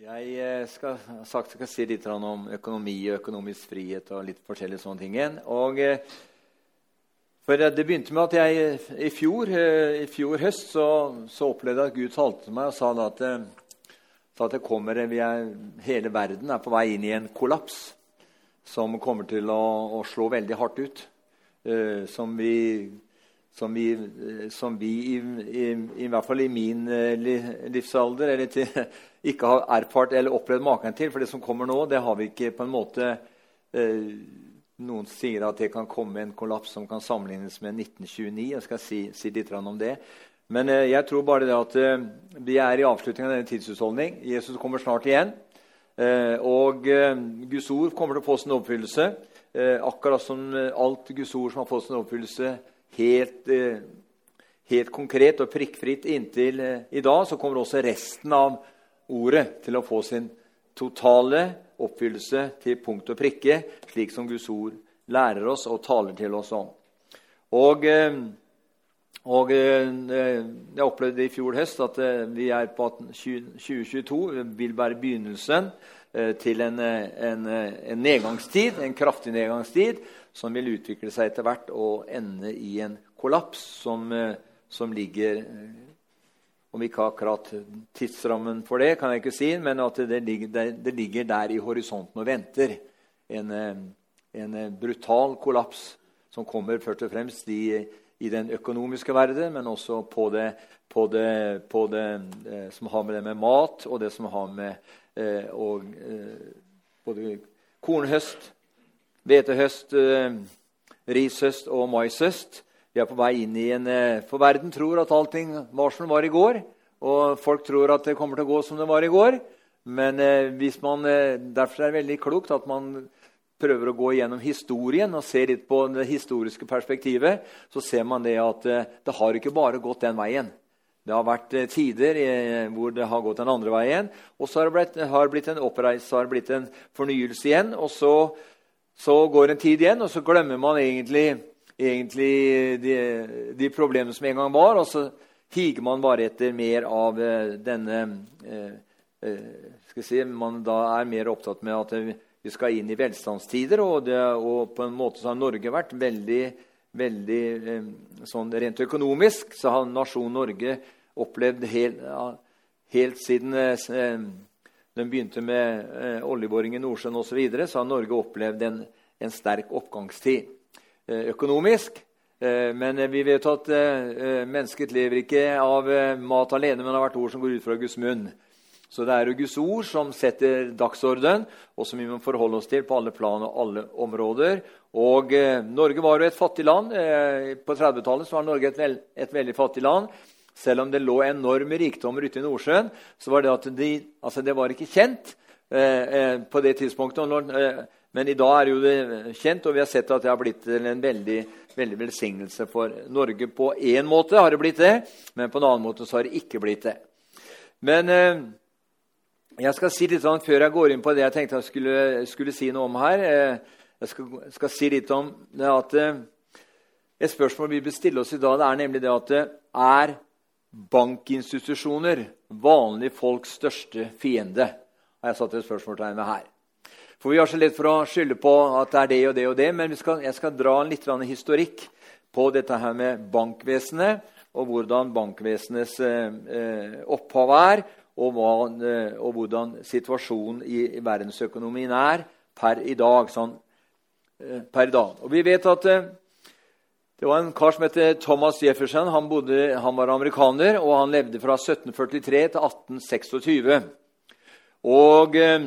Jeg eh, skal, sagt, skal si litt om økonomi og økonomisk frihet og litt forskjellige sånne ting. Og, eh, for Det begynte med at jeg i fjor, eh, i fjor høst så, så opplevde at Gud talte til meg og sa at, at kommer, er, hele verden er på vei inn i en kollaps som kommer til å, å slå veldig hardt ut. Som vi som vi, som vi i, i, i, hvert fall i min livsalder eller til, ikke har erfart eller opplevd maken til. For det som kommer nå, det har vi ikke på en måte eh, Noen sier at det kan komme en kollaps som kan sammenlignes med 1929. Jeg skal si, si litt om det. Men eh, jeg tror bare det at eh, vi er i avslutningen av denne tidshusholdning. Jesus kommer snart igjen. Eh, og eh, Guds ord kommer til å få sin oppfyllelse. Eh, akkurat som alt Guds ord som har fått sin oppfyllelse helt helt konkret og prikkfritt inntil i dag, så kommer også resten av ordet til å få sin totale oppfyllelse til punkt og prikke, slik som Guds ord lærer oss og taler til oss om. Og, eh, og eh, Jeg opplevde i fjor høst at eh, vi er på 2022 vil være begynnelsen til en, en, en, nedgangstid, en kraftig nedgangstid, som vil utvikle seg etter hvert og ende i en kollaps som, som ligger om ikke akkurat tidsrammen for det, kan jeg ikke si, men at det ligger, det ligger der i horisonten og venter. En, eh, en, eh, brutal kollaps som kommer først og fremst i, i den økonomiske verden, men også på det, på det, på det eh, som har med det med mat, og det som har med eh, og, eh, både kornhøst, hvetehøst, eh, rishøst og maishøst. Vi er på vei inn i en eh, For verden tror at allting var som det var i går. Og folk tror at det kommer til å gå som det var i går. Men eh, man, derfor er det veldig klokt at man prøver å gå gjennom historien og se litt på det historiske perspektivet, så ser man det at det har ikke bare gått den veien. Det har vært tider hvor det har gått den andre veien. Og så har det blitt, har blitt en oppreis, så har det blitt en fornyelse igjen. Og så, så går en tid igjen, og så glemmer man egentlig egentlig de, de, problemene som en gang var, og så higer man bare etter mer av uh, denne uh, skal si, Man da er mer opptatt med at vi skal inn i velstandstider, og, det, og på en måte så har Norge vært veldig, veldig sånn Rent økonomisk så har nasjonen Norge opplevd helt, helt siden den begynte med oljeboring i Nordsjøen osv., så, så har Norge opplevd en, en sterk oppgangstid. Eh, økonomisk. Eh, men vi vet at eh, mennesket lever ikke av mat alene, men av hvert ord som går ut fra Guds munn. Så det er jo Guds ord som setter dagsorden, og som vi må forholde oss til på alle plan og alle områder. Og eh, Norge var jo et fattig land. Eh, på 30-tallet var Norge et, vel, et, veldig fattig land. Selv om det lå enorme rikdommer ute i Nordsjøen, så var det at de, altså det var ikke kjent eh, på det tidspunktet. Når, men i dag er jo det kjent, og vi har sett at det har blitt en veldig, veldig velsignelse for Norge. På én måte har det blitt det, men på en annen måte så har det ikke blitt det. Men eh, jeg skal si litt sånn, før jeg går inn på det jeg tenkte jeg skulle, skulle si noe om her. Eh, jeg skal, skal, si litt om det at eh, Et spørsmål vi bør stille oss i dag, det er nemlig det at eh, er bankinstitusjoner vanlige folks største fiende? har jeg satt et spørsmålstegn ved her. For Vi har så lett for å skylde på at det er det og det og det, men skal, jeg skal dra litt historikk på dette her med bankvesenet, og hvordan bankvesenets eh, opphav er, og, hva, eh, og, hvordan situasjonen i, i, verdensøkonomien er per i dag. Sånn, eh, per dag. Og Vi vet at eh, det var en kar som het Thomas Jefferson. Han, bodde, han, var amerikaner, og han levde fra 1743 til 1826. Og eh,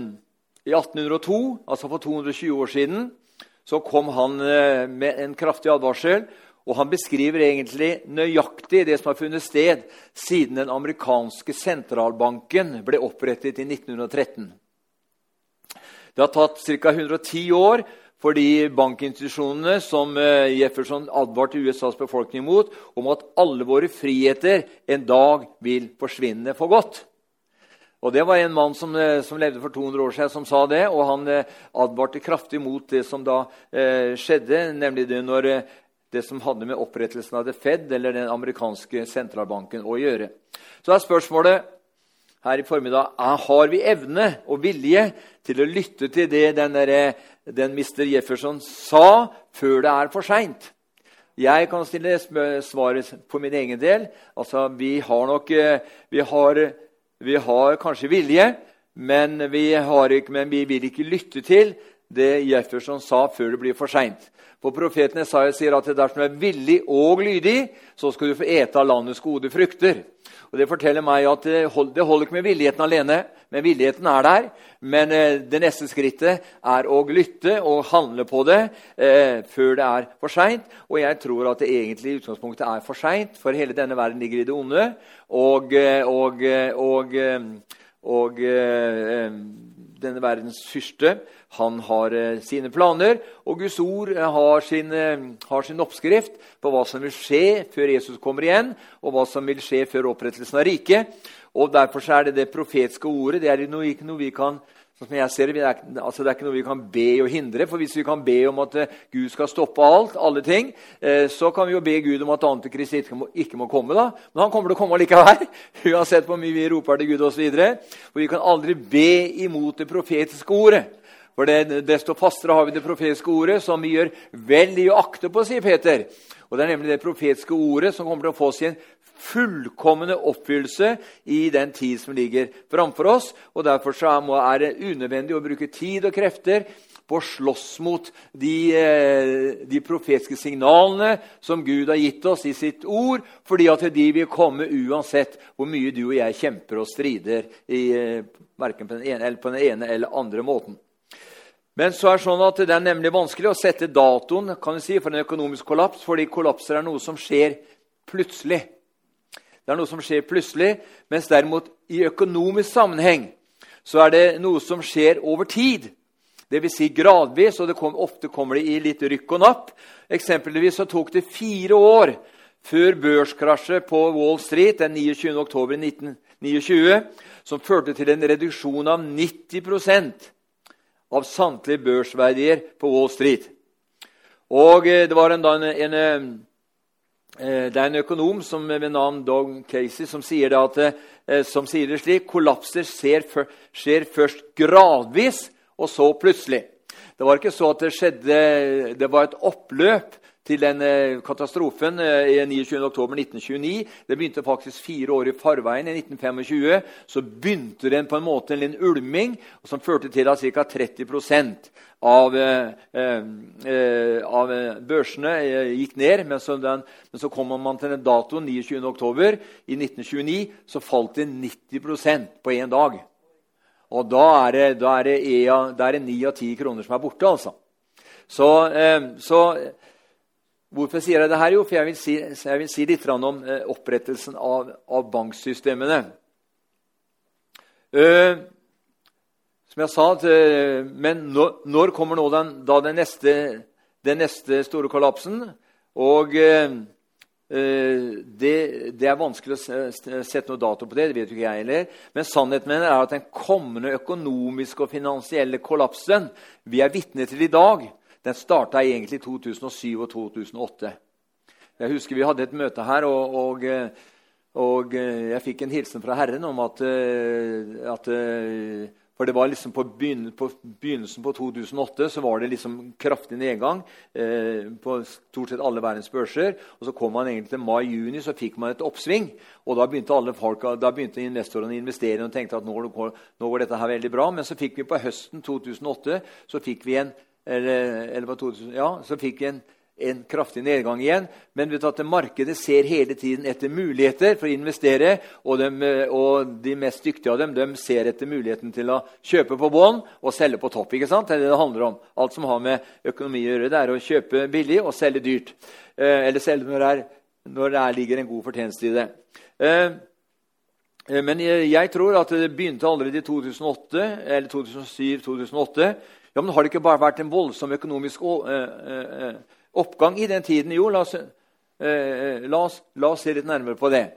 i 1802, altså for 220 år siden, så kom han eh, med en kraftig advarsel. Og han beskriver egentlig nøyaktig det som har funnet sted siden den amerikanske sentralbanken ble opprettet i 1913. Det har tatt ca. 110 år for de bankinstitusjonene som eh, Jefferson advarte USAs befolkning mot, om at alle våre friheter en dag vil forsvinne for godt. Og Det var en mann som, eh, som, levde for 200 år siden, som sa det. Og han eh, advarte kraftig mot det som da eh, skjedde, nemlig det når det som hadde med opprettelsen av The Fed, eller den amerikanske sentralbanken, å gjøre. Så er spørsmålet her i formiddag har vi evne og vilje til å lytte til det den, den mister Jefferson sa, før det er for seint. Jeg kan stille svaret på min egen del. Altså, Vi har nok eh, vi har, vi har kanskje vilje, men vi, ikke, men vi vil ikke lytte til det Jefferson sa før det blir for seint. For profeten Esaiah sier at dersom du er villig og lydig, så skal du få ete av landets gode frukter. Og Det forteller meg at det holder ikke med villigheten alene, men villigheten er der. Men eh, det neste skrittet er å lytte og handle på det eh, før det er for seint. Og jeg tror at det egentlig i utgangspunktet er for seint, for hele denne verden ligger i det onde. Og, eh, og, og, og denne verdens fyrste han har eh, sine planer, og Guds ord eh, har sin, eh, har sin, oppskrift på hva som vil skje før Jesus kommer igjen, og hva som vil skje før opprettelsen av riket. Og Derfor er det det profetiske ordet. Det er ikke noe vi kan sånn som jeg ser det, altså det er ikke noe vi kan be og hindre. For hvis vi kan be om at Gud skal stoppe alt, alle ting, så kan vi jo be Gud om at Antikrist ikke må, ikke må komme. da. Men han kommer til å komme likevel, uansett hvor mye vi roper til Gud osv. For vi kan aldri be imot det profetiske ordet. For det, desto fastere har vi det profetiske ordet, som vi gjør vel i å akte på, sier Peter. Og Det er nemlig det profetiske ordet som kommer til å få sin fullkomne oppfyllelse i den tid som ligger framfor oss. og Derfor er det unødvendig å bruke tid og krefter på å slåss mot de, eh, de, profetiske signalene som Gud har gitt oss i sitt ord, fordi at de vil komme uansett hvor mye du og jeg kjemper og strider i, eh, verken på den ene på den ene eller andre måten. Men så er det sånn at det er nemlig vanskelig å sette datoen kan si, for en økonomisk kollaps, fordi kollapser er noe som skjer plutselig. Det er noe som skjer plutselig, mens derimot i økonomisk sammenheng så er det noe som skjer over tid. Dvs. Si gradvis, og kom, ofte kommer det i litt rykk og napp. Eksempelvis så tok det fire år før børskrasjet på Wall Street den 29. oktober 1929, som førte til en reduksjon av 90% av samtlige børsverdier på Wall Street. Og eh, Det var en, en, en, eh, det er en økonom som, ved navn Dog Casey som sier det, at, eh, som sier det slik kollapser skjer, skjer først gradvis, og så plutselig. Det var ikke så at det skjedde Det var et oppløp til den eh, katastrofen eh, 29.10.1929. Det begynte faktisk fire år i forveien. I 1925 så begynte den på en måte en ulming som førte til at ca. 30% av, eh, eh, av børsene eh, gikk ned. Men så, den, men så kom man til den datoen 29.10. I 1929 så falt det 90% på én dag. Og da er det, da er det, da er det 9 av 10 kroner som er borte. altså. Så, eh, så Hvorfor sier jeg det her? Jo, for jeg vil si, jeg vil si litt om eh, opprettelsen av, av banksystemene. Uh, som jeg sa, til, Men når, når, kommer nå den, da den neste, den neste, store kollapsen? Og det, det, er vanskelig å sette noe dato på det. det vet ikke jeg heller. Men sannheten er at den kommende økonomiske og finansielle kollapsen vi er vitne til i dag, den starta egentlig i 2007 og 2008. Jeg husker Vi hadde et møte her, og, og, og jeg fikk en hilsen fra Herren om at, at for det var liksom på, begynnelsen på 2008 så var det liksom kraftig nedgang eh, på stort sett alle verdens børser. Og så kom man egentlig til mai-juni, så fikk man et oppsving. Og da begynte alle folk, da begynte investorene å investere og tenkte at nå, nå går dette her veldig bra. Men så fikk vi på høsten 2008 så fikk vi en eller, eller på 2000, ja, så fikk vi en, en, kraftig nedgang igjen. Men vet du at markedet ser hele tiden etter muligheter for å investere. Og de, og de mest dyktige av dem de ser etter muligheten til å kjøpe på bånn og selge på topp. ikke sant? Det er det det handler om. Alt som har med økonomi å gjøre, det er å kjøpe billig og selge dyrt. Eh, eller selge når det, er, når det er, ligger en god fortjeneste i det. Eh, eh men jeg tror at det begynte allerede i 2008, eller 2007-2008 ja, men Har det ikke bare vært en voldsom økonomisk eh, eh, oppgang i den tiden? Jo, la oss, eh, la oss, la oss se litt nærmere på det.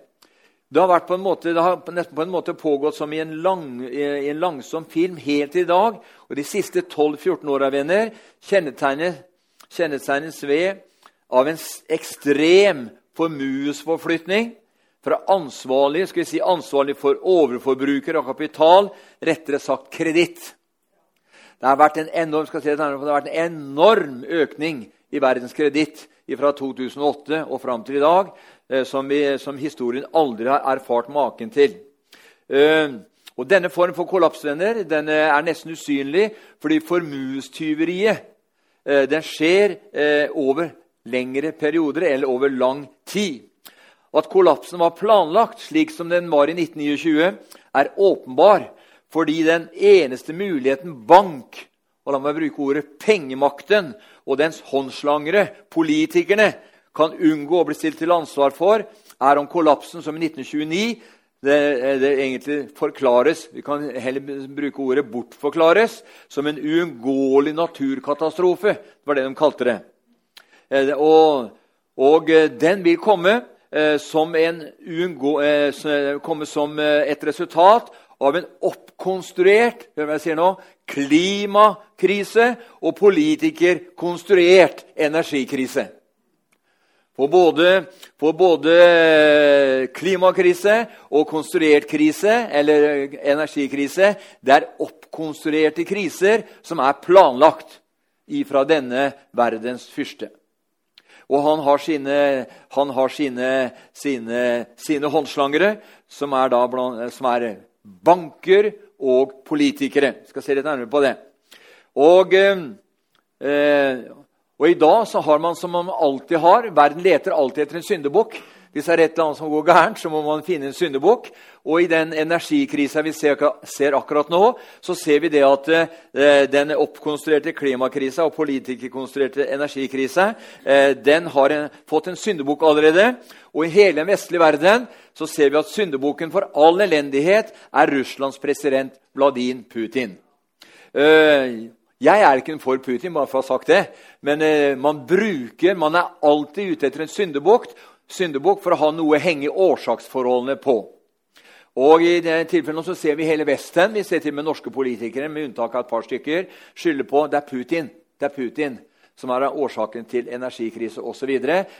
Det har, vært på en måte, det har nesten på en måte pågått som i en, lang, i en langsom film helt til i dag. Og de siste 12-14 åra kjennetegnes, kjennetegnes ved av en ekstrem formuesforflytning fra ansvarlig, skal vi si, ansvarlig for overforbruker av kapital, rettere sagt kreditt. Det har vært en enorm, si, det har vært en enorm økning i verdens kreditt fra 2008 og fram til i dag, eh, som, vi, som historien aldri har erfart maken til. Uh, og Denne form for kollapsvenner den er nesten usynlig fordi formuestyveriet den skjer over lengre perioder eller over lang tid. At kollapsen var planlagt slik som den var i 1929, er åpenbar fordi den eneste muligheten bank og la meg bruke ordet pengemakten og dens håndslangere, politikerne, kan unngå å bli stilt til ansvar for, er om kollapsen som i 1929 det, det, egentlig forklares Vi kan heller bruke ordet 'bortforklares' som en uunngåelig naturkatastrofe. Det var det de kalte det. Eh, og, og eh, den vil komme eh, som, en komme som et resultat av en oppkonstruert hør jeg sier nå, klimakrise og politikerkonstruert energikrise. For både, for både, klimakrise og konstruert krise, eller energikrise, det er oppkonstruerte kriser som er planlagt fra denne verdens fyrste. Og han har sine, han har sine, sine, sine håndslangere, som er, da, som er banker og politikere. Vi skal se litt nærmere på det. Og, eh, og i dag så har man som man alltid har Verden leter alltid etter en syndebukk. Hvis det er et eller annet som går gærent, så må man finne en syndebukk. Og i den energikrisa vi ser, akkurat nå, så ser vi det at eh, den oppkonstruerte klimakrisa og politikerkonstruerte energikrisa eh, den har fått en syndebukk allerede. Og i hele den vestlige verden så ser vi at syndebukken for all elendighet er Russlands president Vladin Putin. Eh, jeg er ikke for Putin, bare for å ha sagt det, men eh, man bruker, man er alltid ute etter en syndebukk for å ha noe å henge årsaksforholdene på. Og I det tilfellet så ser vi hele Vesten, vi ser til med norske politikere, med unntak av et par stykker, skylder på det er Putin. Det er Putin som er årsaken til energikrise osv.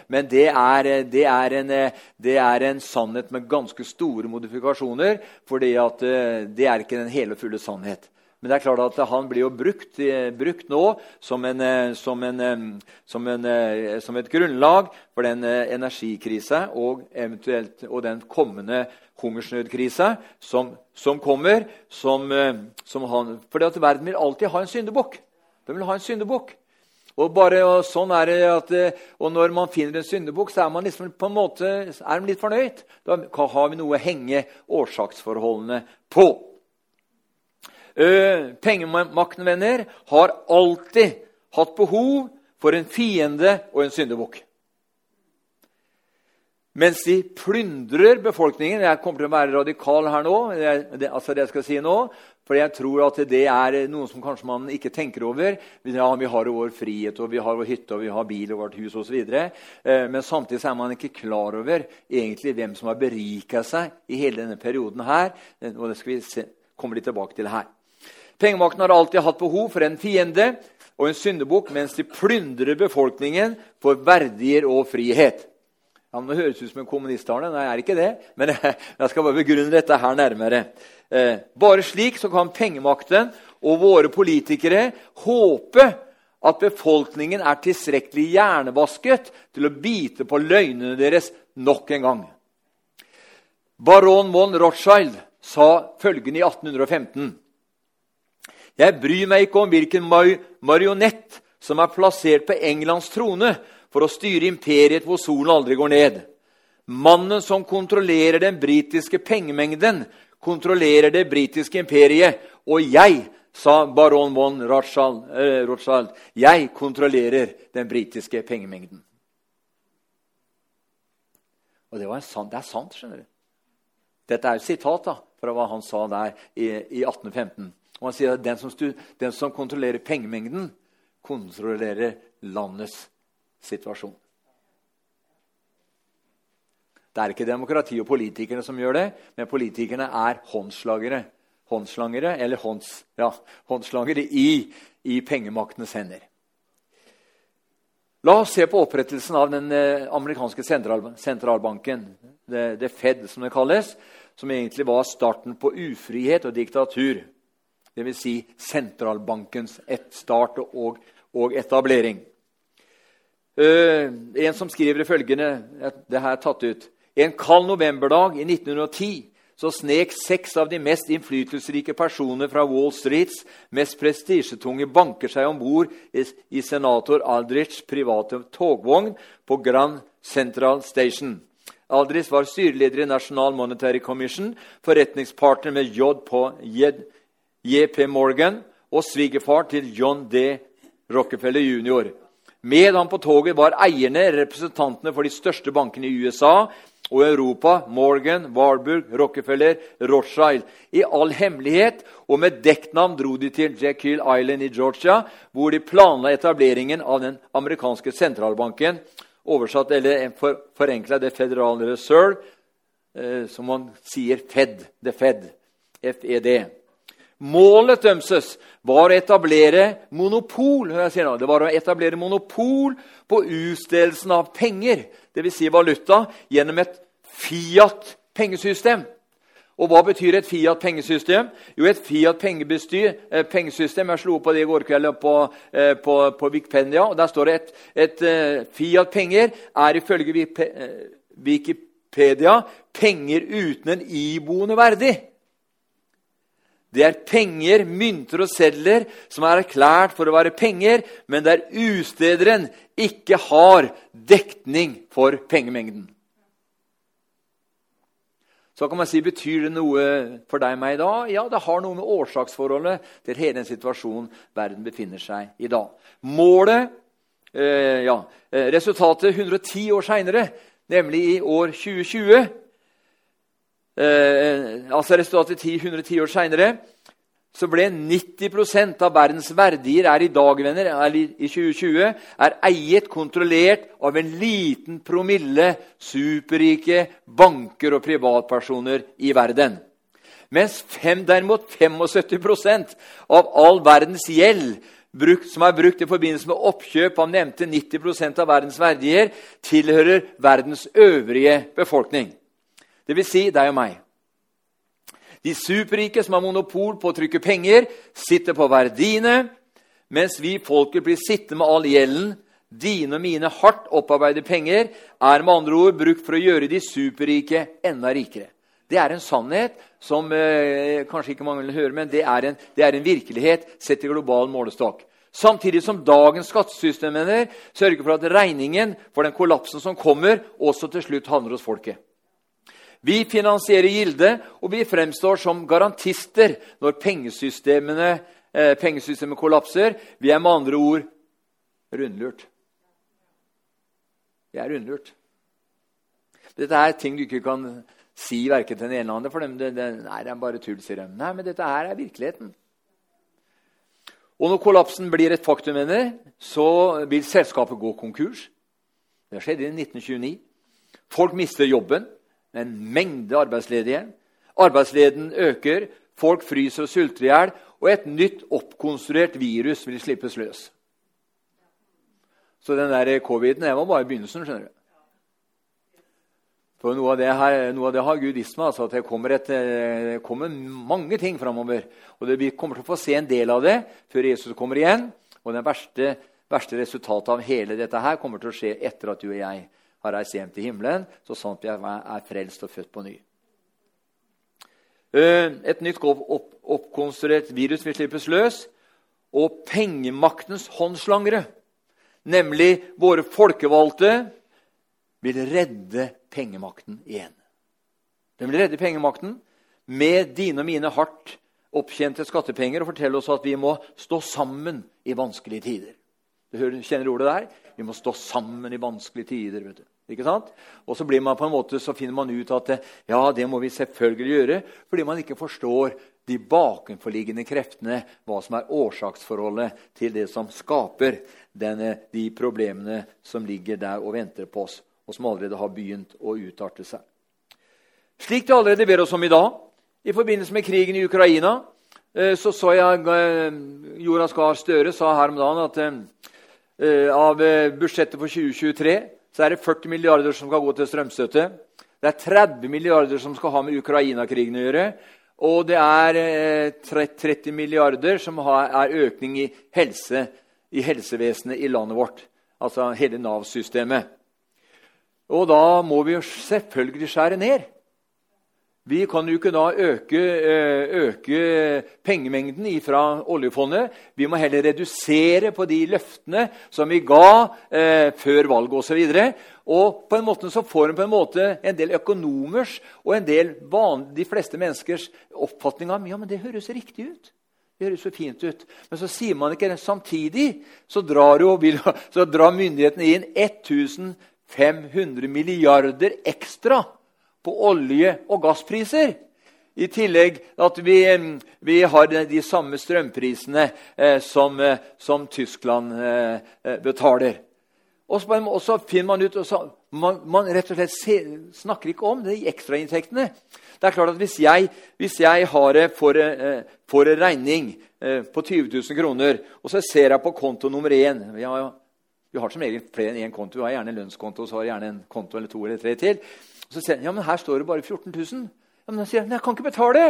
Men det er, det, er en, det er, en, sannhet med ganske store modifikasjoner. For det er ikke den hele og fulle sannhet. Men det er klart at han blir jo brukt, eh, brukt nå som, en, eh, som, en, eh, som, som, et grunnlag for den energikrisa og, og den kommende hungersnødkrisa som, kommer. For verden vil alltid ha en syndebukk. Den vil ha en syndebukk. Og, bare, og, sånn er det at, og når man finner en syndebukk, så er man liksom på en måte litt fornøyd. Da har vi noe å henge årsaksforholdene på. Uh, Pengemakten, venner, har alltid hatt behov for en fiende og en syndebukk. Mens de plyndrer befolkningen Jeg kommer til å være radikal her nå. Det, altså det jeg skal si nå, For jeg tror at det er noe som kanskje man ikke tenker over. Ja, vi har vår frihet, og vi har vår hytte, og vi har bil og vårt hus osv. Eh, men samtidig er man ikke klar over egentlig hvem som har berika seg i hele denne perioden her. Og det skal vi komme litt tilbake til her. Pengemakten har alltid hatt behov for en fiende og en syndebukk mens de plyndrer befolkningen for verdier og frihet. Det høres ut som en kommunisttale. Nei, jeg er ikke det. Men jeg skal bare begrunne dette her nærmere. Eh, bare slik så kan pengemakten og våre politikere håpe at befolkningen er tilstrekkelig hjernevasket til å bite på løgnene deres nok en gang. Baron von Rothschild sa følgende i 1815.: jeg bryr meg ikke om hvilken marionett som er plassert på Englands trone for å styre imperiet hvor solen aldri går ned. Mannen som kontrollerer den britiske pengemengden, kontrollerer det britiske imperiet. Og jeg, sa baron von Rothschild, eh, jeg kontrollerer den britiske pengemengden. Og det, sant, det, er sant, skjønner du. Dette er et sitat da, fra hva han sa der i, i 1815. Og han sier at den som, den som kontrollerer pengemengden, kontrollerer landets situasjon. Det er ikke demokrati og politikerne som gjør det, men politikerne er håndslagere. Håndslangere, eller hånds, ja, håndslangere i, i pengemaktenes hender. La oss se på opprettelsen av den eh, amerikanske sentral, sentralbanken, det, det, Fed, som det kalles, som egentlig var starten på ufrihet og diktatur. Dvs. Si sentralbankens start og, og etablering. Uh, en som skriver følgende det her er tatt ut. En kald novemberdag i 1910 så snek seks av de mest innflytelsesrike personer fra Wall Streets mest prestisjetunge banker seg om bord i senator Aldrichs private togvogn på Grand Central Station. Aldrich var styreleder i National Monetary Commission, forretningspartner med JP Morgan og svigerfar til John D. Rockefeller jr. Med ham på toget var eierne, representantene for de største bankene i USA, og Europa Morgan, Warburg, Rockefeller, Rothschild. I all hemmelighet og med dekknavn dro de til Jekyll Island i Georgia, hvor de planla etableringen av den amerikanske sentralbanken, oversatt eller for, forenkla det Federal Reserve, eh, som man sier Fed. The Fed. FED. Målet deres var å etablere monopol det var å etablere monopol på utstedelsen av penger, dvs. Si valuta, gjennom et Fiat-pengesystem. Og hva betyr et Fiat-pengesystem? Jo, et Fiat-pengesystem Jeg slo på det i går kveld på, eh, på, på Wikipedia. og Der står det et, et eh, Fiat-penger er ifølge Wikipedia penger uten en iboende verdi. Det er penger, mynter og sedler som er erklært for å være penger, men der ustederen ikke har dekning for pengemengden. Så kan man si, Betyr det noe for deg og meg i dag? Ja, det har noe med årsaksforholdet til hele den situasjonen verden befinner seg i dag. Målet, eh, ja, eh, Resultatet 110 år seinere, nemlig i år 2020 eh, altså resultatet 10, 110 år seinere, så ble 90% av verdens verdier er i dag, venner, i 2020, er eiet, kontrollert av en liten promille superrike banker og privatpersoner i verden. Mens fem, derimot 75% av all verdens gjeld brukt, som er brukt i forbindelse med oppkjøp av nevnte 90% av verdens verdier, tilhører verdens øvrige befolkning. Dvs. Si deg og meg. De superrike som har monopol på å trykke penger, sitter på verdiene, mens vi folket blir sittende med all gjelden. Dine og mine hardt opparbeidede penger er med andre ord brukt for å gjøre de superrike enda rikere. Det er en sannhet som eh, kanskje ikke mange vil høre, men det er, en, det er en virkelighet sett i global målestokk. Samtidig som dagens skattesystem sørger for at regningen for den kollapsen som kommer, også til slutt havner hos folket. Vi finansierer gilde, og vi fremstår som garantister når eh, pengesystemet kollapser. Vi er med andre ord rundlurt. Vi er rundlurt. Dette er ting du ikke kan si verken til den ene eller andre. for dem. Det, det, nei, det er bare tull, sier de. Nei, men dette her er virkeligheten. Og når kollapsen blir et faktum, mener, så vil selskapet gå konkurs. Det skjedde i 1929. Folk mister jobben en mengde arbeidsledige. Arbeidsleden øker, folk fryser og sulter i hjel, og et nytt oppkonstruert virus vil slippes løs. Så den der coviden var bare begynnelsen. skjønner du. For Noe av det, her, noe av det har Gud visst meg. Altså at det kommer, et, det kommer mange ting framover. Og vi kommer til å få se en del av det før Jesus kommer igjen. Og det verste, verste resultatet av hele dette her kommer til å skje etter at du og jeg har reist hjem til himmelen, så sant vi er frelst og født på ny. Eh, et nytt oppkonstruert virus vil slippes løs. Og pengemaktens håndslangere, nemlig våre folkevalgte, vil redde pengemakten igjen. Den vil redde pengemakten med dine og mine hardt opptjente skattepenger og fortelle oss at vi må stå sammen i vanskelige tider. Du kjenner ordet der? Vi må stå sammen i vanskelige tider. vet du. Ikke sant? Og så, blir man på en måte, så finner man ut at ja, det må vi selvfølgelig gjøre, fordi man ikke forstår de bakenforliggende kreftene, hva som er årsaksforholdet til det som skaper denne, de problemene som ligger der og venter på oss, og som allerede har begynt å utarte seg. Slik det allerede ber oss om i dag, i forbindelse med krigen i Ukraina, eh, så så jeg eh, Jonas Gahr Støre sa her om dagen at eh, eh, av eh, budsjettet for 2023 så er det 40 milliarder som skal gå til strømstøtte. Det er 30 milliarder som skal ha med Ukraina-krigen å gjøre. Og det er 30 milliarder som er økning i, helse, i helsevesenet i landet vårt. Altså hele Nav-systemet. Og da må vi jo selvfølgelig skjære ned. Vi kan jo ikke da øke, eh, øke pengemengden fra oljefondet. Vi må heller redusere på de løftene som vi ga eh, før valget osv. Og, og på en måte så får en på en måte en del økonomers og en del van, de fleste menneskers oppfatning av ja, men det høres riktig ut. Det høres så fint ut. Men så sier man ikke det. Samtidig så drar, jo, så drar myndighetene inn 1500 milliarder ekstra på olje- og gasspriser. I tillegg at vi, vi har de samme strømprisene eh, som, eh, som, Tyskland eh, betaler. Og så, finner man ut så, man, man, rett og slett se, snakker ikke om de ekstrainntektene. Det er klart at Hvis jeg, hvis jeg har, får, får en regning på 20 000 kroner, og så ser jeg på konto nummer én Vi har, vi har som regel flere enn én konto. Vi har gjerne en lønnskonto og så har vi gjerne en konto eller to eller tre til. Så sier han ja, men her står det bare 14 000. Ja, men han sier jeg kan ikke betale.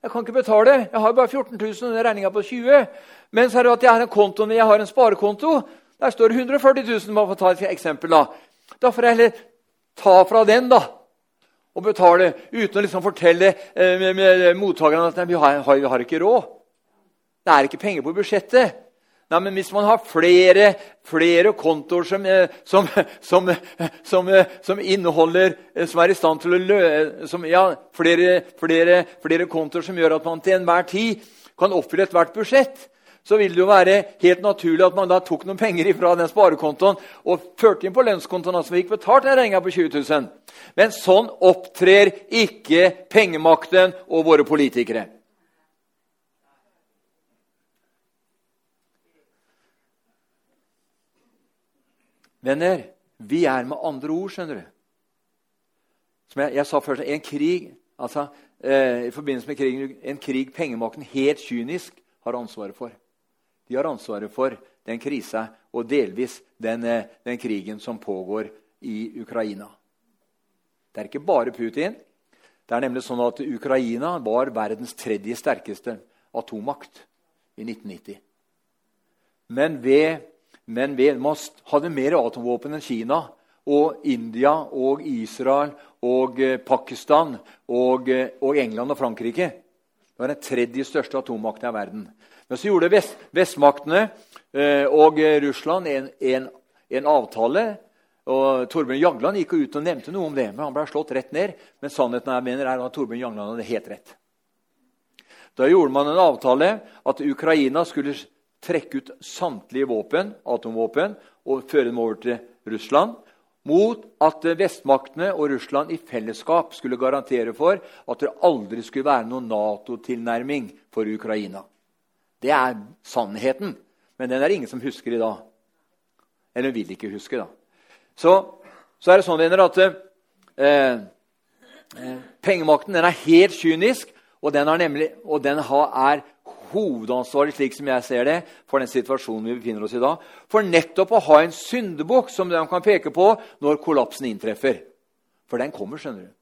Jeg kan ikke betale. Jeg har bare 14 000, og regninga på 20 Men så er det at jeg har en konto, jeg har en sparekonto. Der står det 140 000. Bare for å ta et eksempel. Da Da får jeg heller ta fra den da, og betale uten å liksom fortelle eh, med, med mottakerne at nei, vi, har, vi har ikke råd. Det er ikke penger på budsjettet. Nei, men Hvis man har flere, flere kontoer som, eh, som, som, som, inneholder eh, Som er i stand til å løse ja, flere, flere, flere kontoer som gjør at man til enhver tid kan oppfylle ethvert budsjett, så vil det jo være helt naturlig at man da tok noen penger fra den sparekontoen og førte inn på lønnskontoen, altså fikk betalt den regninga på 20 000. Men sånn opptrer ikke pengemakten og våre politikere. Venner, vi er med andre ord, skjønner du. Som jeg, jeg sa først, en krig altså, eh, i forbindelse med krigen, en krig pengemakten helt kynisk har ansvaret for. De har ansvaret for den krisa og delvis den, eh, den krigen som pågår i Ukraina. Det er ikke bare Putin. Det er nemlig sånn at Ukraina var verdens tredje sterkeste atommakt i 1990. Men ved men man hadde mer atomvåpen enn Kina og India og Israel og eh, Pakistan og, eh, og England og Frankrike. Det var den tredje største atommakten i verden. Men så gjorde vest, vestmaktene eh, og Russland en, en, en, avtale. og Torbjørn Jagland gikk ut og nevnte noe om det, men han ble slått rett ned. Men sannheten jeg mener, er at Torbjørn Jagland hadde helt rett. Da gjorde man en avtale at Ukraina skulle trekke ut samtlige våpen, atomvåpen og føre dem over til Russland, mot at vestmaktene og Russland i fellesskap skulle garantere for at det aldri skulle være noen Nato-tilnærming for Ukraina. Det er sannheten, men den er ingen som husker i dag. Eller vil ikke huske, da. Så, så er det sånn venner, at eh, eh, pengemakten er helt kynisk, og den, nemlig, og den har, er hovedansvaret slik som jeg ser det, for den situasjonen vi befinner oss i da. For nettopp å ha en syndebukk som de kan peke på når kollapsen inntreffer. For den kommer, skjønner du.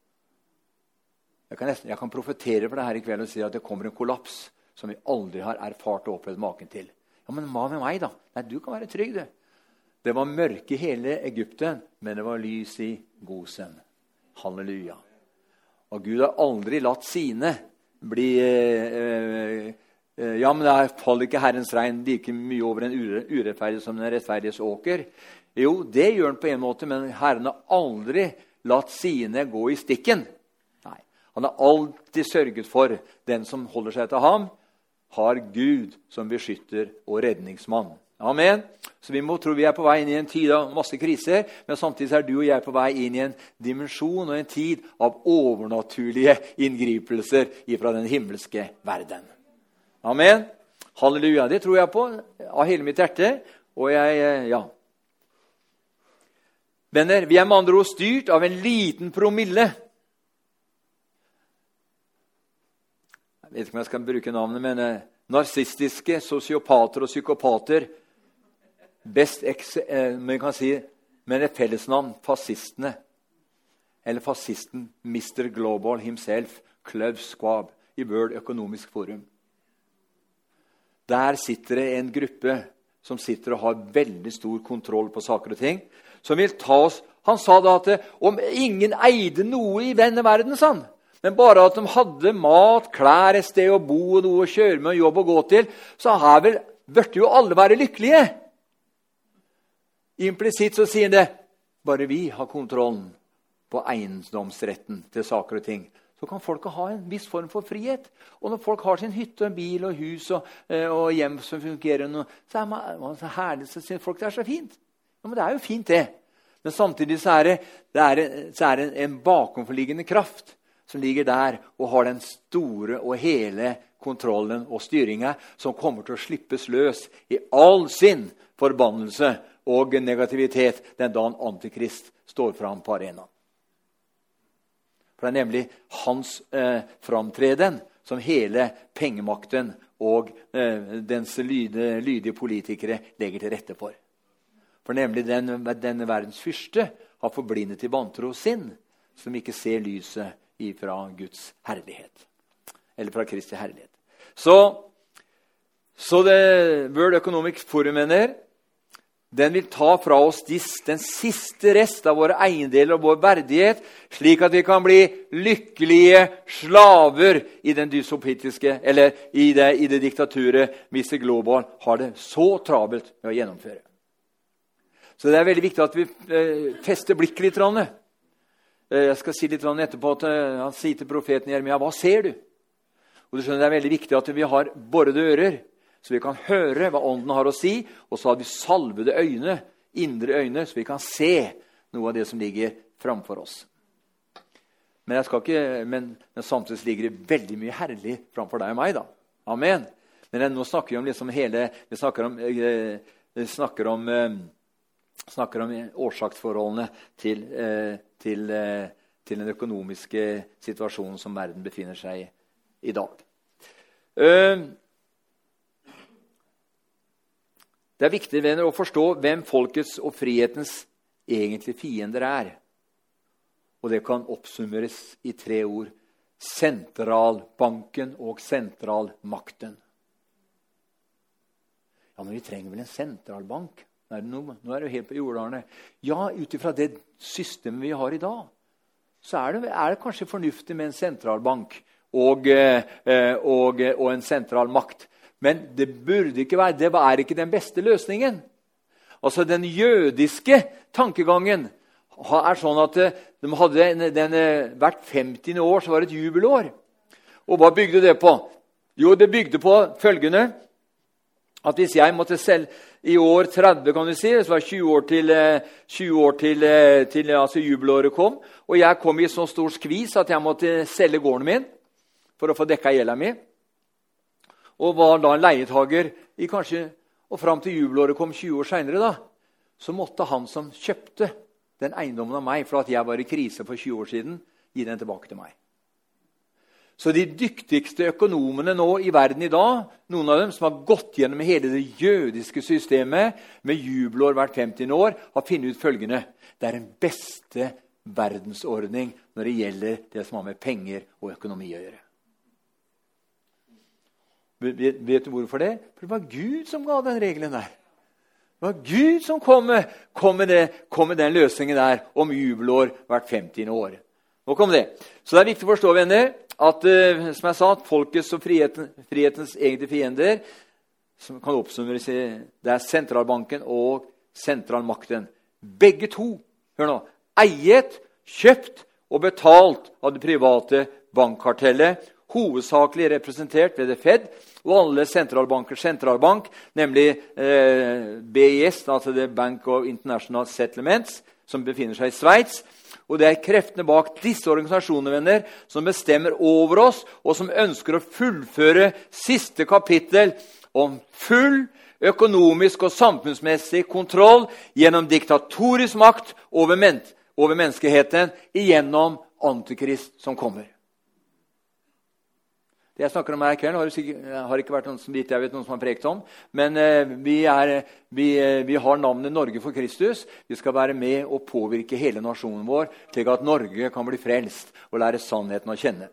Jeg kan, nesten, jeg kan profetere for det her i kveld og si at det kommer en kollaps som vi aldri har erfart og opplevd maken til. Ja, Men hva med meg, da? Nei, Du kan være trygg, du. Det var mørke i hele Egypten, men det var lys i Gosen. Halleluja. Og Gud har aldri latt sine bli eh Eh, ja, men da faller ikke Herrens regn like mye over en urettferdig som den rettferdiges åker. Jo, det gjør han på en måte, men Herren har aldri latt sine gå i stikken. Nei, Han har alltid sørget for den som holder seg til ham, har Gud som beskytter og redningsmann. Amen. Så vi må tro vi er på vei inn i en tid av masse kriser, men samtidig er du og jeg på vei inn i en dimensjon og en tid av overnaturlige inngripelser fra den himmelske verden. Amen. Halleluja. Det tror jeg på av hele mitt hjerte. Og jeg eh, Ja. Venner, vi er med andre ord styrt av en liten promille. Jeg vet ikke om jeg skal bruke navnet, men eh, narsistiske sosiopater og psykopater best ex, eh, men kan si, med et fellesnavn fascistene. Eller fascisten Mr. Global himself, Club Squab, i World Economic Forum. Der sitter det en gruppe som sitter og har veldig stor kontroll på saker og ting. som vil ta oss. Han sa da at om ingen eide noe i denne verden, sa han, men bare at de hadde mat, klær, et sted å bo, og noe å kjøre med, og jobb å gå til, så her vel, burde jo alle være lykkelige. Implisitt så sier han det bare vi har kontrollen på eiendomsretten til saker og ting. Så kan folket ha en viss form for frihet. Og når folk har sin hytte, og bil og hus og, eh, og hjem som fungerer, så er man så herlig, så syns folk det er så fint. Ja, men det er jo fint, det. Men samtidig så er det, det, er, så er det en bakomforliggende kraft som ligger der og har den store og hele kontrollen og styringa, som kommer til å slippes løs i all sin forbannelse og negativitet den dagen Antikrist står fram på arenaen. For Det er nemlig hans eh, framtreden som hele pengemakten og eh, dens lydige, lydige politikere legger til rette for. For nemlig den, denne verdens fyrste har forblindet i vantro sinn, som ikke ser lyset ifra Guds herlighet. Eller fra Kristi herlighet. Så, så det World Economic Forum mener den vil ta fra oss den siste rest av våre eiendeler og vår verdighet, slik at vi kan bli lykkelige slaver i den dysopitiske, eller i det, i det diktaturet Mr. Global har det så travelt med å gjennomføre. Så det er veldig viktig at vi eh, fester blikket litt. Eh, jeg skal si litt etterpå at eh, Han sier til profeten Jeremia, 'Hva ser du?' Og du skjønner, Det er veldig viktig at vi har borede ører, så vi kan høre hva Ånden har å si. Og så har vi salvede øyne, indre øyne, så vi kan se noe av det som ligger framfor oss. Men, ikke, men, men samtidig ligger det veldig mye herlig framfor deg og meg. da. Amen. Men nå snakker vi om liksom hele Vi snakker om, eh, snakker om eh, snakker om årsaksforholdene til, eh, til, eh, til, den økonomiske situasjonen som verden befinner seg i i dag. Eh, det er viktig venner, å forstå hvem folkets og frihetens egentlige fiender er. Og det kan oppsummeres i tre ord sentralbanken og sentralmakten. Ja, men vi trenger vel en sentralbank? Er nå, nå er det helt på jordarne. Ja, ut ifra det systemet vi har i dag, så er det, er det kanskje fornuftig med en sentralbank og, eh, og, og, en sentral makt. Men det burde ikke være, det er ikke den beste løsningen. Altså, Den jødiske tankegangen er sånn at eh, de hadde en, den, eh, hvert 50. år så var det et jubelår. Og hva bygde det på? Jo, det bygde på følgende at hvis jeg måtte selge i år 30, kan du si, så var det 20 år til, 20 eh, år til, til altså jubelåret kom, og jeg kom i så stor skvis at jeg måtte selge gården min for å få dekka gjelda mi, og var da en leietager i kanskje, og fram til jubelåret kom 20 år seinere, så måtte han som kjøpte den eiendommen av meg for at jeg var i krise for 20 år siden, gi den tilbake til meg. Så de dyktigste økonomene nå i verden i dag, noen av dem som har gått gjennom hele det jødiske systemet med jubelår hvert 50 år, har funnet ut følgende Det er den beste verdensordning når det gjelder det som har med penger og økonomi å gjøre. Vet, du hvorfor det? For det var Gud som ga den regelen der. Det var Gud som kom med, kom med, det, kom med den løsningen der om jubelår hvert 50. år. Nok om det. Så det er viktig å forstå, venner, at uh, som jeg sa, at folkets og friheten, frihetens egne fiender som kan oppsummeres i det er sentralbanken og sentralmakten. Begge to hør nå, eiet, kjøpt og betalt av det private bankkartellet, hovedsakelig representert ved det Fed og alle sentralbankers sentralbank, nemlig eh, BIS, altså The Bank of International Settlements, som befinner seg i Sveits. Og det er kreftene bak disse organisasjonene venner, som bestemmer over oss, og som ønsker å fullføre siste kapittel om full økonomisk og samfunnsmessig kontroll gjennom diktatorisk makt over, men over menneskeheten igjennom Antikrist som kommer. Det jeg snakker om her i kveld, har, har ikke vært noen som, vet, noen som har prekt om. Men eh, vi, er, vi, eh, vi, har navnet Norge for Kristus. Vi skal være med og påvirke hele nasjonen vår, slik at Norge kan bli frelst og lære sannheten å kjenne.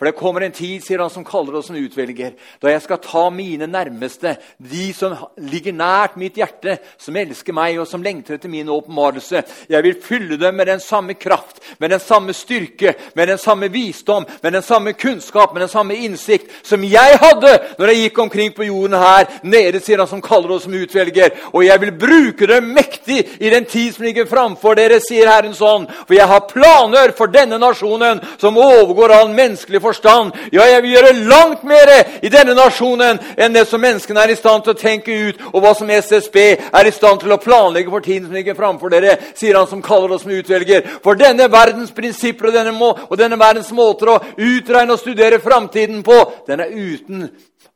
For det kommer en tid sier han, som kaller oss som utvelger, da jeg skal ta mine nærmeste, de som ligger nært mitt hjerte, som elsker meg og som lengter etter min åpenbarelse. Jeg vil fylle dem med den samme kraft, med den samme styrke, med den samme visdom, med den samme kunnskap, med den samme innsikt som jeg hadde når jeg gikk omkring på jorden her nede, sier han som kaller oss som utvelger. Og jeg vil bruke dem mektig i den tid som ligger framfor dere, sier Herren sånn. For jeg har planer for denne nasjonen som overgår all menneskelig forstand forstand. Ja, jeg vil gjøre langt mer i denne nasjonen enn det som menneskene er i stand til å tenke ut, og hva som SSB er i stand til å planlegge for tiden som ligger framfor dere, sier han som kaller oss som utvelger. For denne verdens prinsipper og denne, må, og denne verdens måter å utregne og studere framtiden på, den er uten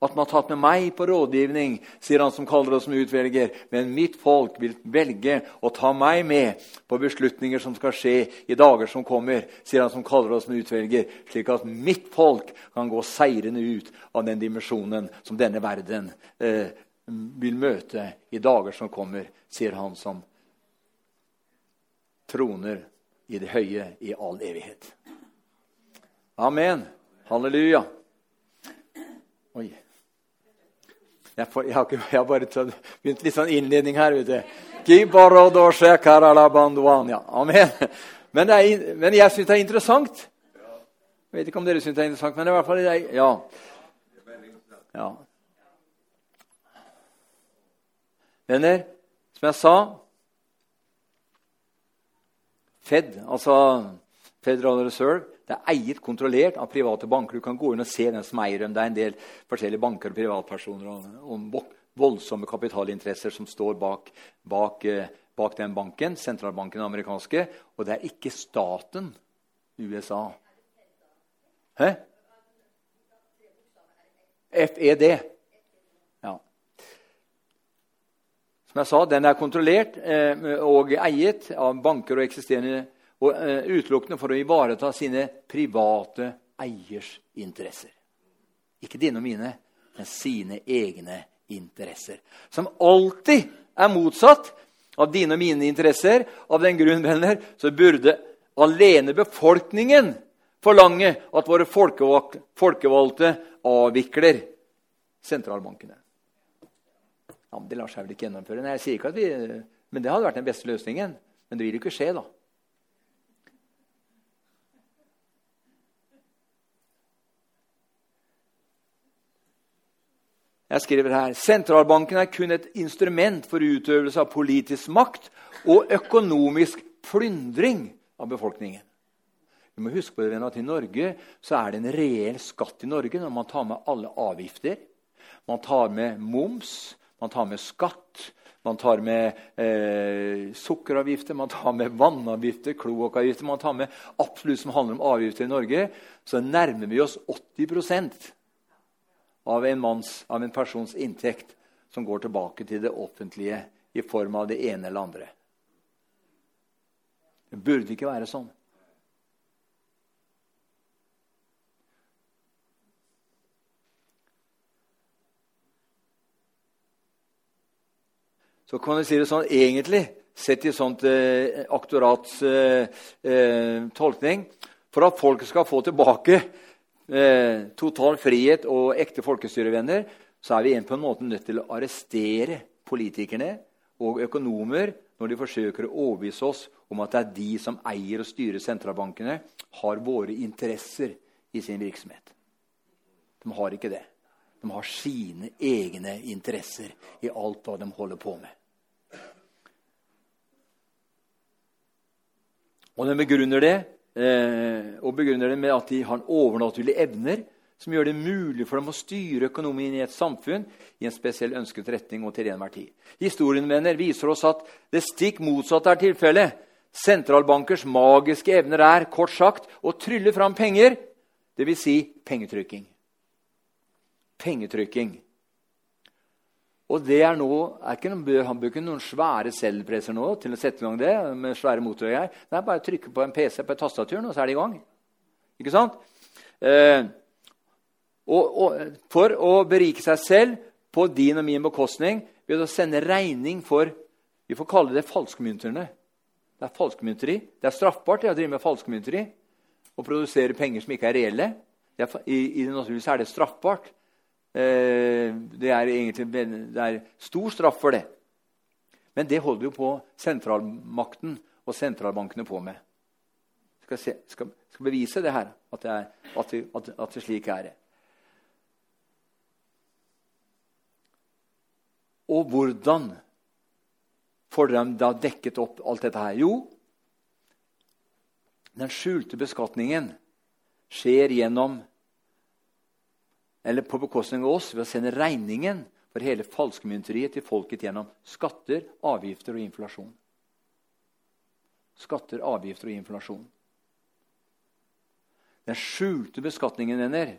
at man har tatt med meg på rådgivning, sier han som kaller oss som utvelger. Men mitt folk vil velge å ta meg med på beslutninger som skal skje i dager som kommer, sier han som kaller oss som utvelger, slik at mitt folk kan gå seirende ut av den dimensjonen som denne verden eh, vil møte i dager som kommer, sier han som troner i det høye i all evighet. Amen. Halleluja. Oi. Jeg, får, jeg, har, ikke, jeg har, bare tatt, begynt litt sånn innledning her. ute. Amen. Men, er, men jeg syns det er interessant. Jeg vet ikke om dere syns det er interessant, men i hvert fall ja. ja. Venner, som jeg sa Fed, altså Federal Reserve, det er eiet, kontrollert av private banker. Du kan gå inn og se hvem som eier dem. Det er en del forskjellige banker og privatpersoner og, og voldsomme kapitalinteresser som står bak, bak, eh, bak, den banken, sentralbanken den amerikanske. Og det er ikke staten USA. Hæ? FED. Ja. Som jeg sa, den er kontrollert eh, og eiet av banker og eksisterende og uh, utelukkende for å ivareta sine private eiers interesser. Ikke dine og mine, men sine egne interesser. Som alltid er motsatt av dine og mine interesser. Av den grunn venner, så burde alene befolkningen forlange at våre folkevalgte avvikler sentralbankene. Ja, men Det lar seg vel ikke gjennomføre? Nei, jeg sier ikke at vi, men Det hadde vært den beste løsningen. Men det vil jo ikke skje, da. Jeg skriver her sentralbanken er kun et instrument for utøvelse av politisk makt og økonomisk plyndring av befolkningen. Vi må huske på det at I Norge så er det en reell skatt i Norge når man tar med alle avgifter. Man tar med moms, man tar med skatt, man tar med eh, sukkeravgifter, man tar med vannavgifter, kloakkavgifter Man tar med absolutt som handler om avgifter i Norge. Så nærmer vi oss 80 av en, manns, av en persons inntekt som går tilbake til det offentlige i form av det ene eller andre. Det burde ikke være sånn. Så kan du si det sånn egentlig, sett i sånt eh, aktorats eh, eh, tolkning For at folk skal få tilbake eh, total frihet og ekte folkestyrevenner, så er vi på en måte nødt til å arrestere politikerne og økonomer når de forsøker å overbevise oss om at det er de som eier og styrer sentralbankene, har våre interesser i sin virksomhet. De har ikke det. De har sine egne interesser i alt hva de holder på med. Og de begrunner det eh, og begrunner det med at de har overnaturlige evner som gjør det mulig for dem å styre økonomien i et samfunn i en spesiell ønsket retning og til enhver tid. Historien mener, viser oss at det stikk motsatte er tilfellet. Sentralbankers magiske evner er kort sagt å trylle fram penger, dvs. Si pengetrykking. Pengetrykking. Og det er nå, er ikke noen, Han ikke noen svære cellepresser nå til å sette i gang det. med svære motorer. Det er bare å trykke på en PC på tastaturen, og så er det i gang. Ikke sant? Eh, og, og, for å berike seg selv på din og min bekostning ved å sende regning for Vi får kalle det falskmynterne. Det er falskmynteri. Det er straffbart å drive med falskmynteri og produsere penger som ikke er reelle. Er, i, I det naturlige er det straffbart. Eh, det er egentlig det er stor straff for det. Men det holder jo på sentralmakten og sentralbankene på med. Skal, se, skal, skal bevise det her, at det, er, at det, at at det slik er. Og hvordan får de da dekket opp alt dette her? Jo, den skjulte beskatningen skjer gjennom eller på bekostning av oss ved å sende regningen for hele falskmynteriet til folket gjennom skatter, avgifter og inflasjon. Skatter, avgifter og inflasjon. Den skjulte beskatningen ender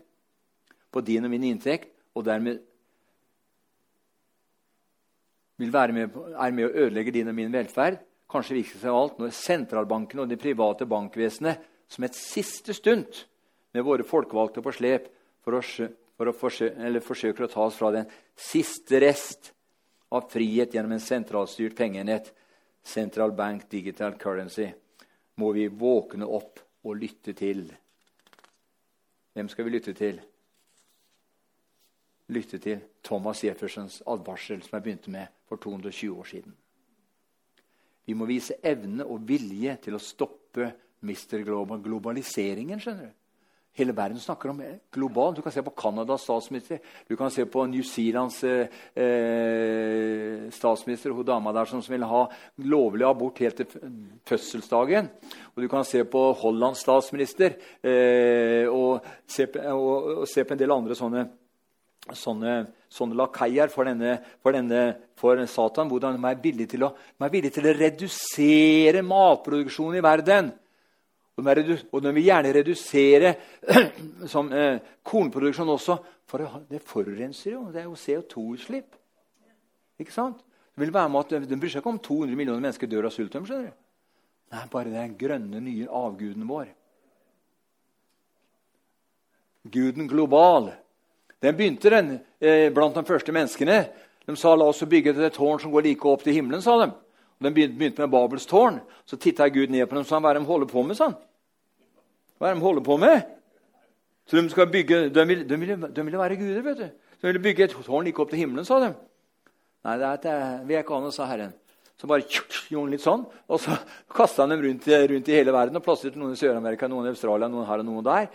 på din og min inntekt, og dermed vil være med, er med å ødelegge din og min velferd, kanskje viktigst av alt når sentralbanken og det private bankvesenet som et siste stund med våre folkevalgte på slep for å, for å forsøke, forsøker å ta oss fra den siste rest av frihet gjennom en sentralstyrt pengeenhet, Central Bank Digital Currency, må vi våkne opp og lytte til. Hvem skal vi lytte til? lytte til Thomas Jeffersons advarsel som jeg begynte med for 220 år siden. Vi må vise evne og vilje til å stoppe Mr. Global, globaliseringen. skjønner du. Hele verden snakker om global. Du kan se på Canadas statsminister. Du kan se på New Zealands eh, eh, statsminister, hun dama der som vil ha lovlig abort helt til fødselsdagen. Og du kan se på Hollands statsminister eh, og, se og, og se på en del andre sånne sånne, sånne lakeier for, for, for Satan. Hvordan de er villige til å, til å redusere matproduksjonen i verden. Og de, redu, og de vil gjerne redusere som, eh, kornproduksjon også. For det forurenser jo. Det er jo CO2-utslipp. Ikke sant? Det vil være med at de bryr seg ikke om 200 millioner mennesker dør av sult. skjønner du? Nei, bare den grønne, nye avguden vår. Guden global. Den begynte den eh, blant de første menneskene. De sa la oss bygge et tårn som går like opp til himmelen. sa de. Og de begynte med Babels tårn. Så titta Gud ned på dem og sa hva er de holder på med. Sånn? Hva er de holder på med? Så De skal bygge, de ville, de ville, de ville være guder. vet du. De ville bygge et tårn like opp til himmelen, sa de. Nei, det, det vil jeg ikke ha sa Herren. Så bare gjorde han litt sånn, og så kasta han dem rundt, rundt, i hele verden og plasserte noen i Sør-Amerika, noen i Australia, noen her og noen der.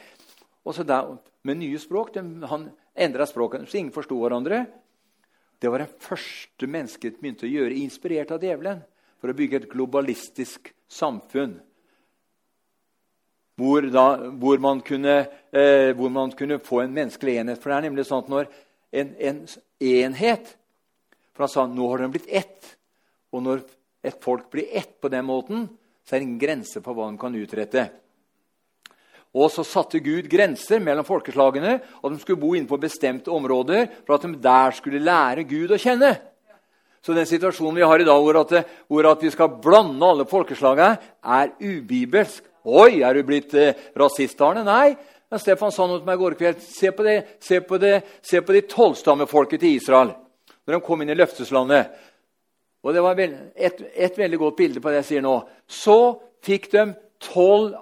Og så der, Med nye språk. De, han endra språket, så ingen forsto hverandre. Det var det første mennesket begynte å gjøre, inspirert av djevelen, for å bygge et globalistisk samfunn. Hvor, da, hvor, man kunne, eh, hvor, man kunne, få en menneskelig enhet. For det er nemlig sånn at når en, en enhet For han sa nå har den blitt ett. Og når et folk blir ett på den måten, så er det ingen grense for hva de kan utrette. Og så satte Gud grenser mellom folkeslagene, og de skulle bo innenfor bestemte områder for at de der skulle lære Gud å kjenne. Så den situasjonen vi har i dag, hvor at, hvor at vi skal blande alle folkeslagene, er ubibelsk. Oi, er du blitt eh, rasist, Arne? Nei. Men Stefan sa noe til meg i går kveld. Se på det, se på det, se på de tolvstammefolket til Israel når de kom inn i løfteslandet. Og Det var et, et veldig godt bilde på det jeg sier nå. Så fikk de tolv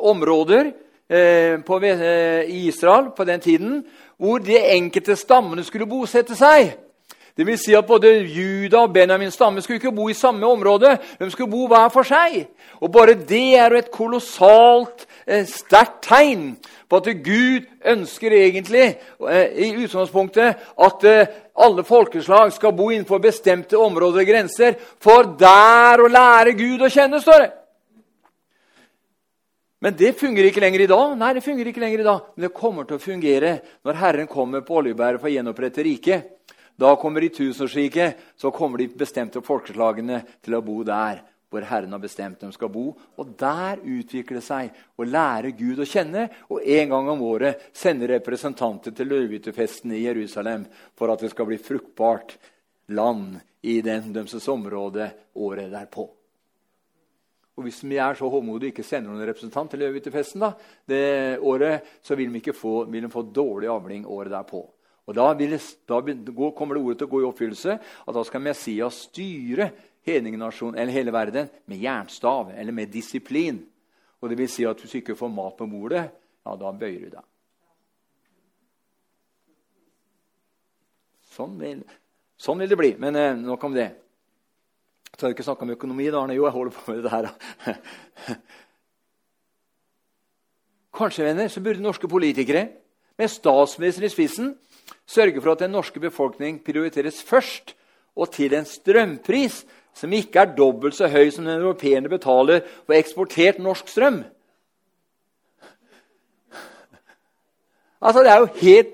områder eh, på, eh, i Israel på den tiden hvor de enkelte stammene skulle bosette seg. Det vil si at Både Juda og Benjamin stamme skulle ikke bo i samme område. De skulle bo hver for seg. Og Bare det er jo et kolossalt eh, sterkt tegn på at Gud ønsker egentlig i utgangspunktet at alle folkeslag skal bo innenfor bestemte områder og grenser, for der å lære Gud å kjenne, står det. Men det fungerer ikke lenger i dag. Nei, det fungerer ikke lenger i dag. Men det kommer til å fungere når Herren kommer på oljebæret for å gjenopprette riket. Da kommer de tusenårsriket, så kommer de bestemte folkeslagene til å bo der hvor Herren har bestemt de skal bo. Og der utvikler det seg å lære Gud å kjenne, og en gang om året sende representanter til løvehyttefesten i Jerusalem for at det skal bli fruktbart land i den dømses område året derpå. Og hvis vi er så håndmodige og ikke sender noen representant til Løvehyttefesten det så vil ikke få, vil de få dårlig avling året derpå. Og Da, vil, da kommer det ordet til å gå i oppfyllelse at da skal Messias styre eller hele verden med jernstav eller med disiplin. Og det vil si at hvis du ikke får mat på bordet, ja, da bøyer du deg. Sånn vil, sånn vil det bli. Men eh, nok om det. Så har vi ikke snakka om økonomi. da, Arne. Jo, jeg holder på med det her. Kanskje venner, så burde norske politikere, med statsministeren i spissen, sørge for at den norske befolkning prioriteres først, og til en strømpris som ikke er dobbelt så høy som den europeerne betaler for eksportert norsk strøm. Altså, Det er jo helt,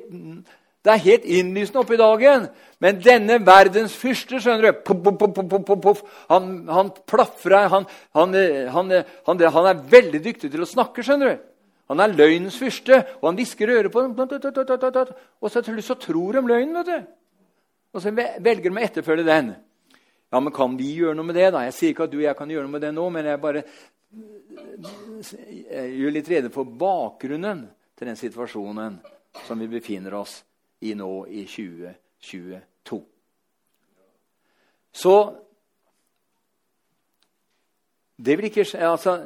det er helt innlysende i dagen. Men denne verdens fyrste skjønner du, puff, puff, puff, han, han plafrer han, han, han, han, er veldig dyktig til å snakke. skjønner du. Han er løgnens fyrste, og han hvisker øret på dem. Og så så tror de løgnen. vet du. Og så velger de å etterfølge den. Ja, men Kan vi gjøre noe med det? da? Jeg sier ikke at du og jeg kan gjøre noe med det nå, men jeg bare gjør litt rede for bakgrunnen til den situasjonen som vi befinner oss i nå i 2022. Så det vil ikke skje altså,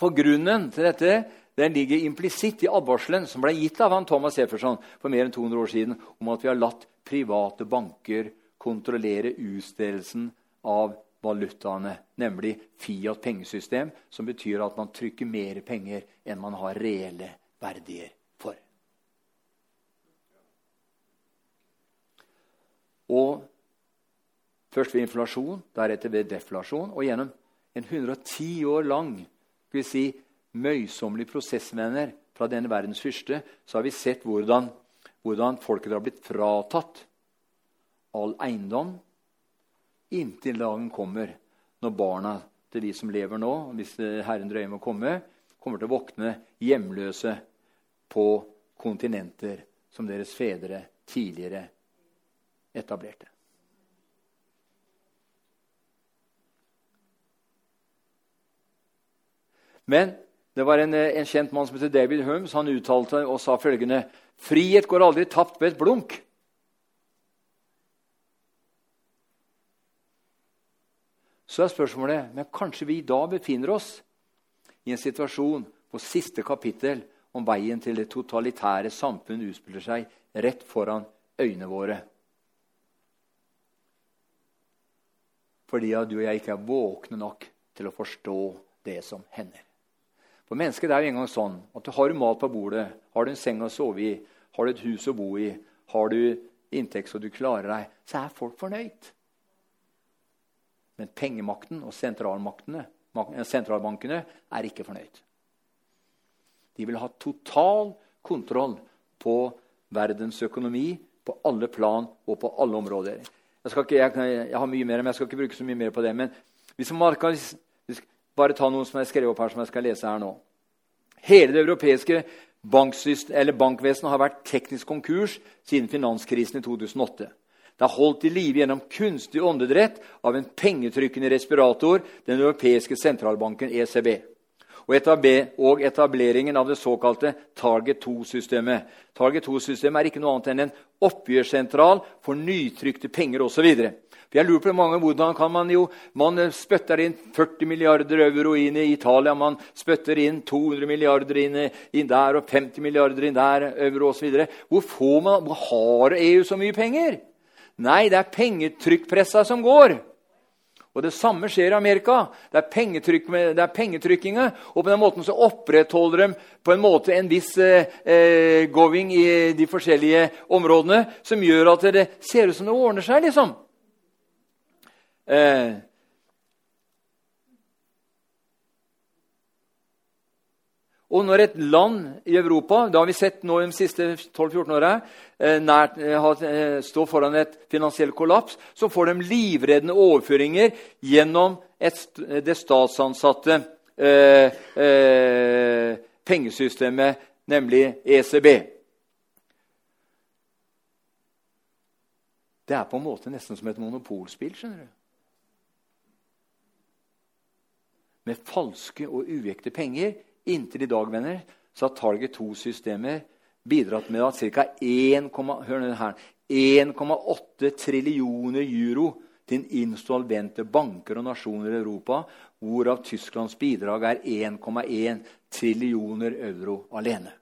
For grunnen til dette den ligger implisitt i advarselen som ble gitt av han Thomas Jefferson for mer enn 200 år siden om at vi har latt private banker kontrollere utstedelsen av valutaene, nemlig Fiat pengesystem, som betyr at man trykker mer penger enn man har reelle verdier for. Og Først ved inflasjon, deretter ved deflasjon. Og gjennom en 110 år lang skal vi si, møysommelig prosessvenner fra denne verdens fyrste, så har vi sett hvordan, hvordan folket har blitt fratatt all eiendom inntil dagen kommer når barna til de som lever nå, hvis Herren drøyer med å komme, kommer til å våkne hjemløse på kontinenter som deres fedre tidligere etablerte. Men det var en, en kjent mann som heter David Holmes. Han uttalte og sa følgende.: Frihet går aldri tapt ved et blunk. Så er spørsmålet men kanskje vi da befinner oss i en situasjon hvor siste kapittel om veien til det totalitære samfunn utspiller seg rett foran øynene våre. Fordi at du og jeg ikke er våkne nok til å forstå det som hender. For mennesket er jo engang sånn at du har mat på bordet, har du en seng å sove i, har du et hus å bo i, har du inntekt så du klarer deg, så er folk fornøyd. Men pengemakten og eh, sentralbankene er ikke fornøyd. De vil ha total kontroll på verdens økonomi på alle plan og på alle områder. Jeg, ikke, jeg, jeg, har mye mer, men jeg skal ikke bruke så mye mer på det. Men hvis man bare ta noe som jeg skrev opp her, som jeg skal lese her nå. Hele det europeiske bankvesenet har vært teknisk konkurs siden finanskrisen i 2008. Det er holdt i live gjennom kunstig åndedrett av en pengetrykkende respirator, den europeiske sentralbanken ECB, og, etableringen av det såkalte Target 2-systemet. Target 2-systemet er ikke noe annet enn en oppgjørssentral for nytrykte penger osv. Jeg lurer på mange, Hvordan kan man jo Man spytter inn 40 milliarder euro inn i Italia. Man spytter inn 200 milliarder inn, inn der og 50 milliarder inn der, euro osv. Hvor, får man, har EU så mye penger? Nei, det er pengetrykkpressa som går. Og Det samme skjer i Amerika. Det er, pengetrykk, er pengetrykkinga. Og på den måten så opprettholder de på en måte en viss eh, eh, going i de forskjellige områdene som gjør at det ser ut som det ordner seg. liksom. Eh, Og når et land i Europa det har vi sett nå de siste 12-14 åra, eh, eh, eh, står foran et finansiell kollaps, så får de livreddende overføringer gjennom et, det statsansatte eh, eh, pengesystemet, nemlig ECB. Det er på en måte nesten som et monopolspill. skjønner du. med falske og uekte penger. Inntil i dag venner, så har Target 2-systemet bidratt med at ca. 1,8 trillioner euro til insolvente banker og nasjoner i Europa, hvorav Tysklands bidrag er 1,1 trillioner euro alene.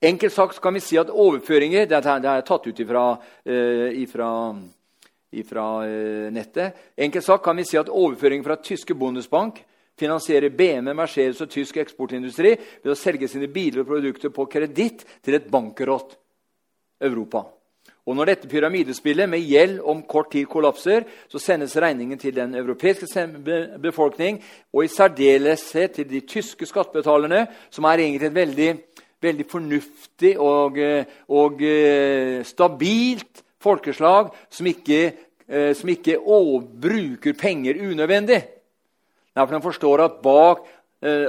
Enkelt sagt kan vi si at overføringer Det er tatt ut ifra, uh, ifra, ifra uh, nettet. Enkelt sagt kan vi si at overføringer fra tyske Bundesbank finansierer BMW, Mercedes og tysk eksportindustri ved å selge sine biler og produkter på kreditt til et bankerått Europa. Og Når dette pyramidespillet med gjeld om kort tid kollapser, så sendes regningen til den europeiske befolkning, og i særdeleshet til de tyske skattebetalerne, som er egentlig et veldig veldig fornuftig og, eh, og eh, stabilt folkeslag som ikke, eh, som ikke bruker penger unødvendig. Derfor de forstår at bak,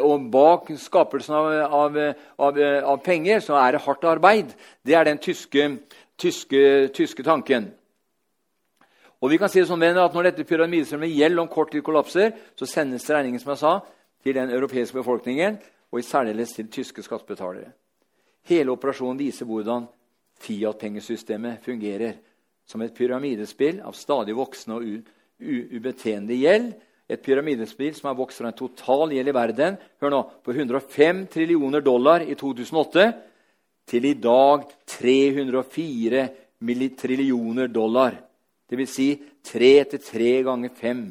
og bak skapelsen av, av, av, av, penger så er det hardt arbeid. Det er den tyske, tyske, tyske tanken. Og vi kan si det sånn at Når dette pyramidesystemet gjelder om kort tid kollapser, så sendes regningen som jeg sa, til den europeiske befolkningen og i særdeles til tyske skattebetalere. Hele operasjonen viser hvordan Fiat-pengesystemet fungerer som et pyramidespill av stadig voksende og ubetjenelig gjeld. Et pyramidespill som har vokst fra en total gjeld i verden hør nå, på 105 trillioner dollar i 2008 til i dag 304 trillioner dollar. Dvs. Si tre til tre ganger fem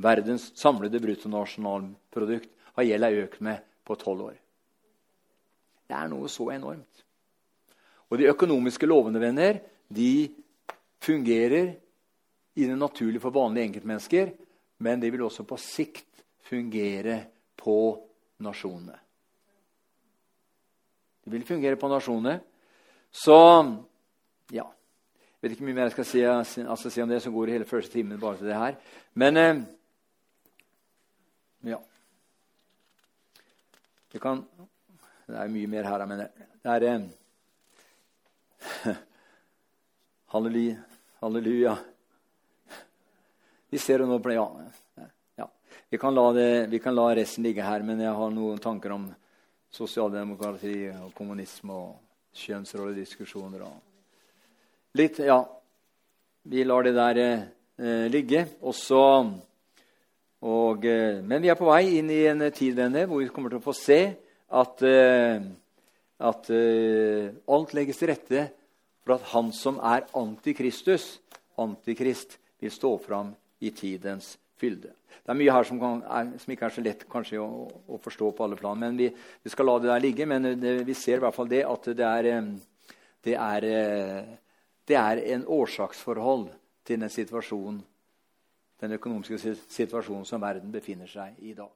verdens samlede bruttonasjonalprodukt har gjelda økt med på tolv år. Det er noe så enormt. Og de økonomiske lovene, venner, de fungerer i det naturlige for vanlige enkeltmennesker, men de vil også på sikt fungere på nasjonene. De vil fungere på nasjonene. Så ja Jeg vet ikke mye mer jeg skal si, altså, si om det, som går i hele første timen bare til det her. Men eh, ja. Det kan det er mye mer her, men det er eh, Halleluja. Halleluja. Vi ser nå på ja, ja. Vi, kan det, vi, kan la resten ligge her, men jeg har noen tanker om sosialdemokrati og kommunisme og kjønnsrollediskusjoner og litt Ja, vi lar det der eh, ligge. Også, og, eh, men vi er på vei inn i en tid denne, hvor vi kommer til å få se at, eh, at eh, alt legges til rette for at han som er antikristus, antikrist, vil stå fram i tidens fylde. Det er mye her som, kan, er, som ikke er så lett kanskje, å, å, forstå på alle plan. men Vi, vi skal la det der ligge. Men det, vi ser i hvert fall det at det er, eh, det er, det er en årsaksforhold til den den økonomiske situasjonen som verden befinner seg i i dag.